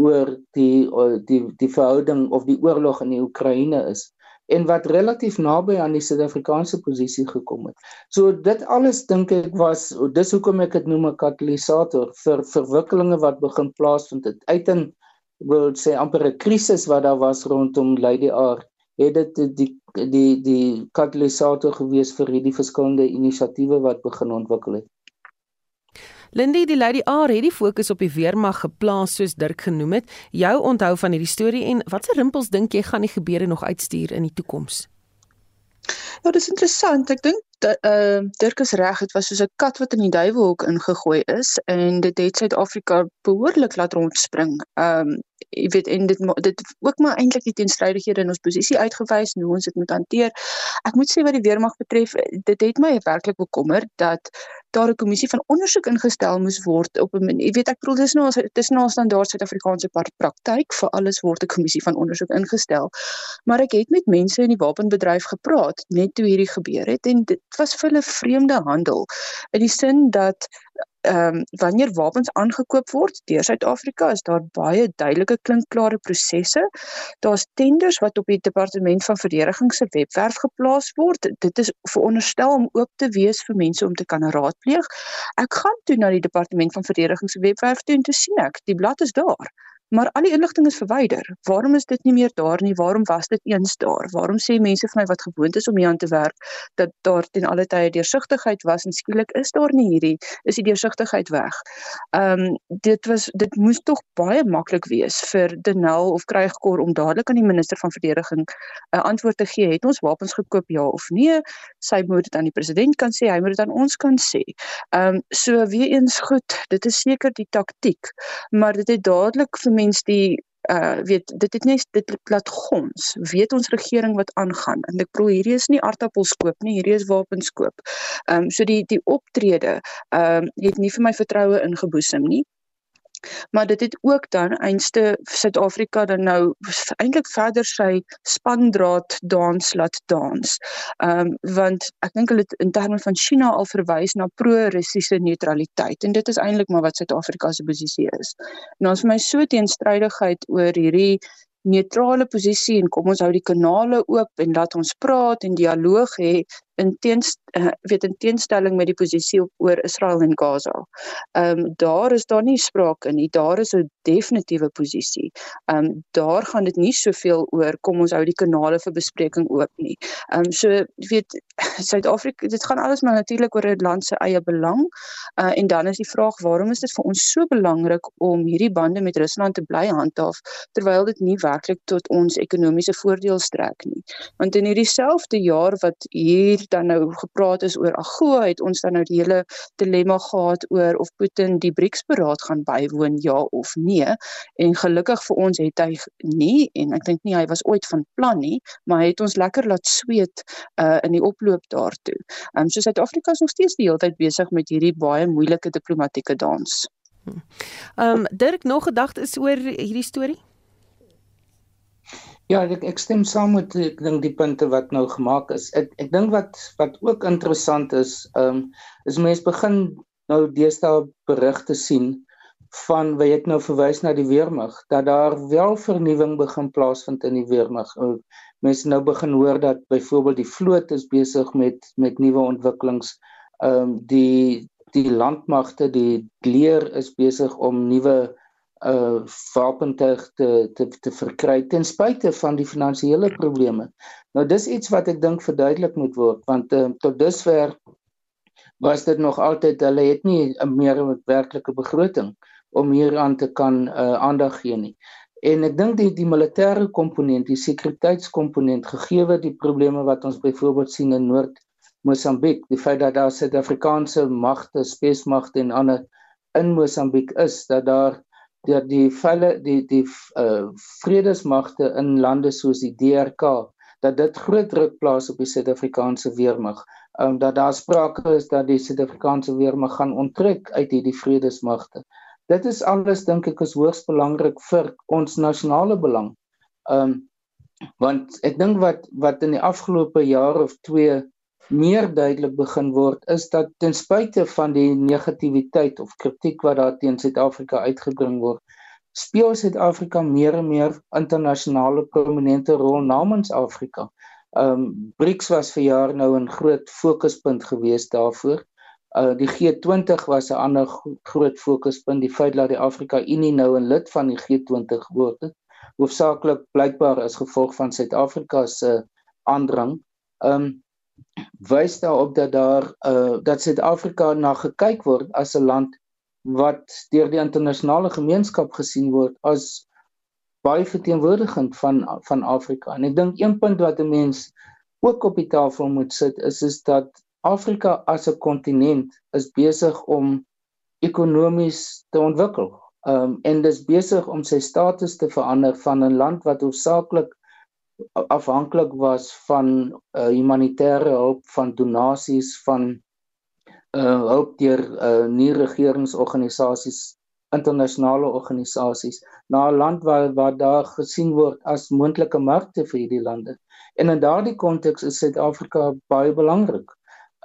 oor die die die verhouding of die oorlog in die Oekraïne is en wat relatief naby aan die Suid-Afrikaanse posisie gekom het. So dit alles dink ek was dis hoekom ek dit noem 'n katalisator vir verwikkelinge wat begin plaasvind het. Uit 'n wil sê amper 'n krisis wat daar was rondom Lady R het dit die die, die katalisator gewees vir hierdie verskillende inisiatiewe wat begin ontwikkel het. Lindy die Lady R het die fokus op die weermag geplaas soos Dirk genoem het. Jou onthou van hierdie storie en watse rimpels dink jy gaan die gebeure nog uitstuur in die toekoms? Ja, dis interessant. Ek dink uh Dirk is reg, dit was soos 'n kat wat in die duiwelhok ingegooi is en dit het Suid-Afrika behoorlik laat rondspring. Um jy weet en dit dit ook maar eintlik die teenstrydighede in ons posisie uitgewys hoe ons dit moet hanteer. Ek moet sê wat die weermag betref, dit het my werklik bekommer dat daar 'n kommissie van ondersoek ingestel moes word op 'n jy weet ek bedoel dis nou dis nou standaard Suid-Afrikaanse praktyk vir alles word 'n kommissie van ondersoek ingestel. Maar ek het met mense in die wapenbedryf gepraat net toe hierdie gebeur het en dit was vir hulle vreemde handel in die sin dat ehm um, wanneer wapens aangekoop word deur Suid-Afrika is daar baie duidelike klinkklare prosesse. Daar's tenders wat op die departement van verdediging se webwerf geplaas word. Dit is veronderstel om oop te wees vir mense om te kan raadpleeg. Ek gaan toe na die departement van verdediging se webwerf toe en toe sien ek die blad is daar. Maar al die inligting is verwyder. Waarom is dit nie meer daar nie? Waarom was dit eens daar? Waarom sê mense vir my wat gewoond is om hier aan te werk dat daar ten alle tye deursigtigheid was en skielik is daar nie hierdie is die deursigtigheid weg. Ehm um, dit was dit moes tog baie maklik wees vir Denel of Krygkor om dadelik aan die minister van verdediging 'n uh, antwoord te gee. Het ons wapens gekoop ja of nee? Sy moet dit aan die president kan sê, hy moet dit aan ons kan sê. Ehm um, so weer eens goed, dit is seker die taktik, maar dit het dadelik vir mens die uh weet dit het net dit laat gons weet ons regering wat aangaan en ek bedoel hierdie is nie aardappels koop nie hierdie is wapens koop. Ehm um, so die die optrede ehm um, het nie vir my vertroue ingeboesem nie maar dit het ook dan einste Suid-Afrika dan nou eintlik verder sy spandraad dans laat dans. Ehm um, want ek dink hulle in terme van China al verwys na pro-Russiese neutraliteit en dit is eintlik maar wat Suid-Afrika se posisie is. En ons vir my so teenstrydigheid oor hierdie neutrale posisie en kom ons hou die kanale oop en laat ons praat en dialoog hê in teens uh, weet in teenstelling met die posisie oor Israel en Gaza. Ehm um, daar is daar nie sprake nie. Daar is 'n definitiewe posisie. Ehm um, daar gaan dit nie soveel oor kom ons hou die kanale vir bespreking oop nie. Ehm um, so weet Suid-Afrika dit gaan alles maar natuurlik oor 'n land se eie belang. Uh, en dan is die vraag waarom is dit vir ons so belangrik om hierdie bande met Rusland te bly handhaaf terwyl dit nie werklik tot ons ekonomiese voordeel strek nie. Want in hierdie selfde jaar wat hier dan nou gepraat is oor AGOA, het ons dan nou die hele dilemma gehad oor of Putin die BRICS-beraad gaan bywoon ja of nee. En gelukkig vir ons het hy nie en ek dink nie hy was ooit van plan nie, maar hy het ons lekker laat sweet uh in die oploop daartoe. Ehm um, so Suid-Afrika is nog steeds die hele tyd besig met hierdie baie moeilike diplomatieke dans. Ehm um, Dirk nog gedagtes oor hierdie storie? Ja, ek ek stem saam met ek dink die punte wat nou gemaak is. Ek ek dink wat wat ook interessant is, ehm um, is mense begin nou deesdae berigte sien van wat ek nou verwys na die weermag dat daar wel vernuwing begin plaasvind in die weermag. Mense nou begin hoor dat byvoorbeeld die vloot is besig met met nuwe ontwikkelings. Ehm um, die die landmagte, die leer is besig om nuwe uh wapentuig te te te verkry ten spyte van die finansiële probleme. Nou dis iets wat ek dink verduidelik moet word want uh, tot dusver was dit nog altyd hulle het nie 'n meer werklike begroting om hieraan te kan uh aandag gee nie. En ek dink die die militêre komponent, die sekuriteitskomponent gegeewe die probleme wat ons byvoorbeeld sien in Noord Mosambiek, die feit dat daar Suid-Afrikaanse magte, spesmagte en ander in Mosambiek is, dat daar dat die velle die die uh vredesmagte in lande soos die DRK dat dit groot druk plaas op die Suid-Afrikaanse weermag um, dat daar sprake is dat die Suid-Afrikaanse weermag gaan onttrek uit hierdie vredesmagte. Dit is alles dink ek is hoogs belangrik vir ons nasionale belang. Um want ek dink wat wat in die afgelope jaar of 2 meer duidelik begin word is dat ten spyte van die negativiteit of kritiek wat daar teen Suid-Afrika uitgebring word, speel Suid-Afrika meer en meer internasionale prominente rol namens Afrika. Um BRICS was vir jaar nou 'n groot fokuspunt gewees daarvoor. Uh die G20 was 'n ander groot fokuspunt, die feit dat die Afrika Unie nou 'n lid van die G20 geword het, hoofsaaklik blykbaar as gevolg van Suid-Afrika se aandrang. Um wys daarop dat daar uh dat Suid-Afrika na gekyk word as 'n land wat deur die internasionale gemeenskap gesien word as baie verteenwoordigend van van Afrika. En ek dink een punt wat 'n mens ook op die tafel moet sit is is dat Afrika as 'n kontinent is besig om ekonomies te ontwikkel. Um en dis besig om sy status te verander van 'n land wat hoofsaaklik afhanklik was van uh, humanitêre hulp van donasies van uh hulp deur uh nie regeringsorganisasies internasionale organisasies na 'n land waar waar daar gesien word as moontlike markte vir hierdie lande. En in daardie konteks is Suid-Afrika baie belangrik.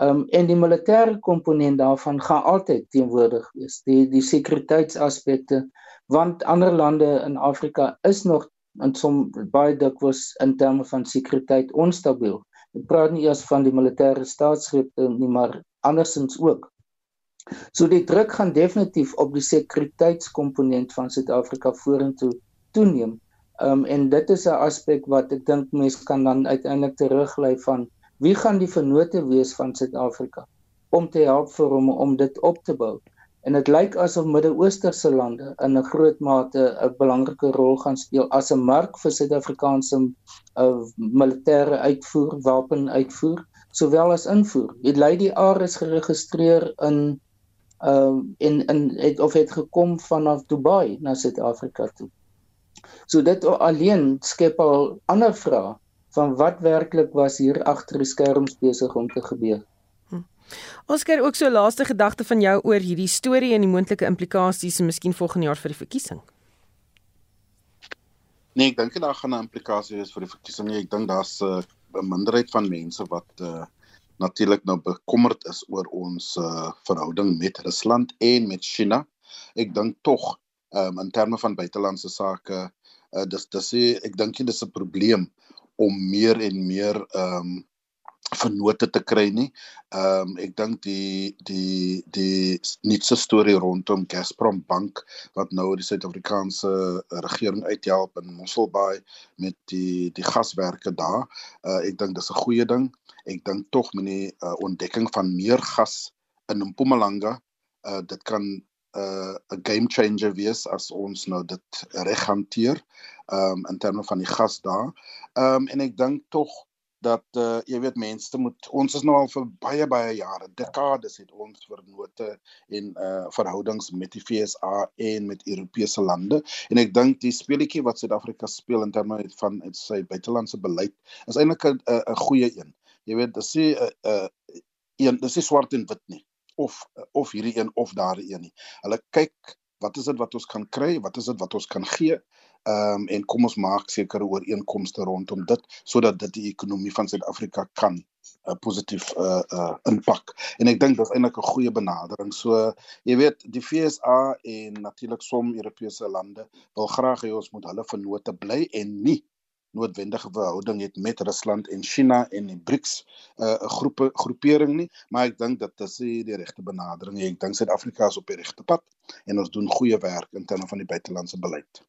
Um en die militêre komponent daarvan gaan altyd teenwoordig wees. Die die sekuriteitsaspekte want ander lande in Afrika is nog en som baie dikwels in terme van sekuriteit onstabiel. Ek praat nie eers van die militêre staatsgrepe nie, maar andersins ook. So die druk gaan definitief op die sekuriteitskomponent van Suid-Afrika vorentoe toeneem. Um en dit is 'n aspek wat ek dink mense kan dan uiteindelik teruglei van wie gaan die vennote wees van Suid-Afrika om te help vir hom om dit op te bou en dit lyk asof Midde-Oosterse lande in 'n groot mate 'n belangrike rol gaan speel as 'n mark vir Suid-Afrikaanse uh, militêre uitvoer, wapenuitvoer, sowel as invoer. Die Lady R is geregistreer in uh in in het of het gekom vanaf Dubai na Suid-Afrika toe. So dit alleen skep al ander vrae van wat werklik was hier agter die skerms besig om te gebeur. Oscar ook so laaste gedagte van jou oor hierdie storie en die moontlike implikasies en miskien volgende jaar vir die verkiesing. Nee, ek dink daar gaan 'n implikasie wees vir die verkiesing. Ek dink daar's 'n uh, minderheid van mense wat uh, natuurlik nou bekommerd is oor ons uh, verhouding met Rusland en met China. Ek dink tog um, in terme van buitelandse sake uh, dis dis ek dink dit is 'n probleem om meer en meer ehm um, vennote te kry nie. Ehm um, ek dink die die die nuutste storie rondom Gazprom Bank wat nou die Suid-Afrikaanse regering uithelp in Mosselbaai met die die gaswerke daar. Uh, ek dink dis 'n goeie ding. Ek dink tog met die uh, ontdekking van meer gas in Mpumalanga, uh, dit kan 'n uh, game changer wees as ons nou dit reg hanteer ehm um, in terme van die gas daar. Ehm um, en ek dink tog dat uh, jy weet mense moet ons is nou al vir baie baie jare dekades het ons vernote en uh verhoudings met die FSA en met Europese lande. En ek dink die speletjie wat Suid-Afrika speel in terme van sy buitelandse beleid is eintlik 'n 'n goeie een. Jy weet dis nie 'n uh, uh, een dis nie swart en wit nie of of hierdie een of daardie een nie. Hulle kyk wat is dit wat ons kan kry wat is dit wat ons kan gee Ehm um, en kom ons maak sekere ooreenkomste rondom dit sodat dit die ekonomie van Suid-Afrika kan uh, positief uh uh impak. En ek dink dit is eintlik 'n goeie benadering. So jy weet, die FSA en natuurlik som Europese lande wil graag hê ons moet hulle vennote bly en nie noodwendige verhouding het met Rusland en China en die BRICS uh 'n groepe groepering nie, maar ek dink dit is die regte benadering. Ek dink Suid-Afrika is op die regte pad en ons doen goeie werk in terme van die buitelandse beleid.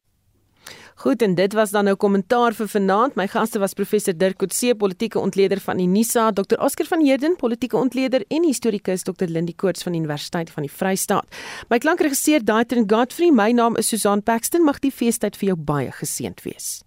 Goed en dit was dan nou kommentaar vir vanaand. My gaste was professor Dirk Coetzee, politieke ontleder van Unisa, Dr. Oscar van Heerden, politieke ontleder en historikus Dr. Lindie Koorts van Universiteit van die Vrystaat. My klankregisseur Daitrin Godfrey, my naam is Susan Paxton. Mag die feestyd vir jou baie geseënd wees.